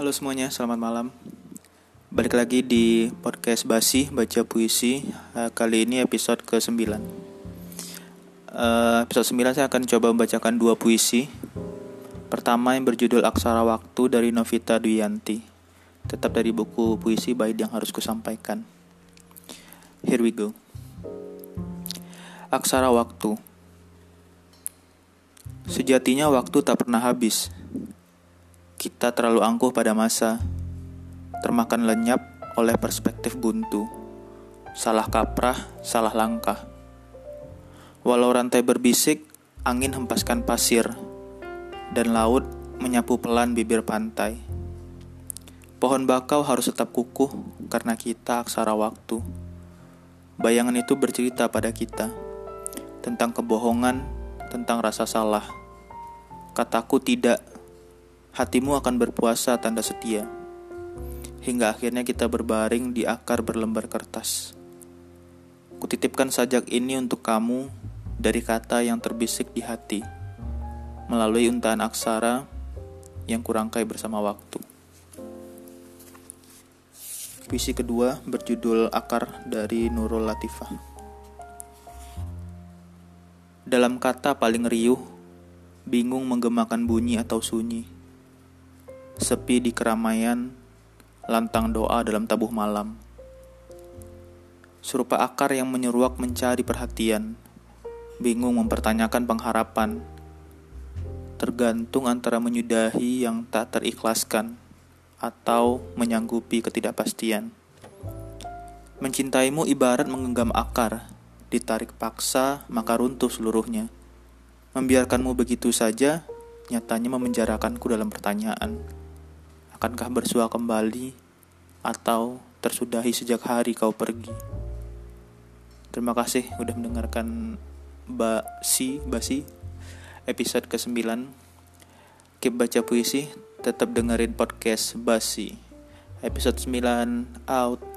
Halo semuanya, selamat malam. Balik lagi di podcast Basi Baca Puisi. Uh, kali ini episode ke-9. Uh, episode 9 saya akan coba membacakan dua puisi. Pertama yang berjudul Aksara Waktu dari Novita Duyanti. Tetap dari buku puisi baik yang harus kusampaikan. Here we go. Aksara Waktu. Sejatinya waktu tak pernah habis kita terlalu angkuh pada masa, termakan lenyap oleh perspektif buntu, salah kaprah, salah langkah. Walau rantai berbisik, angin hempaskan pasir, dan laut menyapu pelan bibir pantai. Pohon bakau harus tetap kukuh karena kita aksara waktu. Bayangan itu bercerita pada kita tentang kebohongan, tentang rasa salah. Kataku tidak hatimu akan berpuasa tanda setia. Hingga akhirnya kita berbaring di akar berlembar kertas. Kutitipkan sajak ini untuk kamu dari kata yang terbisik di hati, melalui untahan aksara yang kurangkai bersama waktu. Puisi kedua berjudul Akar dari Nurul Latifah. Dalam kata paling riuh, bingung menggemakan bunyi atau sunyi sepi di keramaian, lantang doa dalam tabuh malam. Serupa akar yang menyeruak mencari perhatian, bingung mempertanyakan pengharapan, tergantung antara menyudahi yang tak terikhlaskan atau menyanggupi ketidakpastian. Mencintaimu ibarat menggenggam akar, ditarik paksa maka runtuh seluruhnya. Membiarkanmu begitu saja, nyatanya memenjarakanku dalam pertanyaan. Akankah bersua kembali atau tersudahi sejak hari kau pergi? Terima kasih udah mendengarkan Basi Basi episode ke-9. Keep baca puisi, tetap dengerin podcast Basi. Episode 9 out.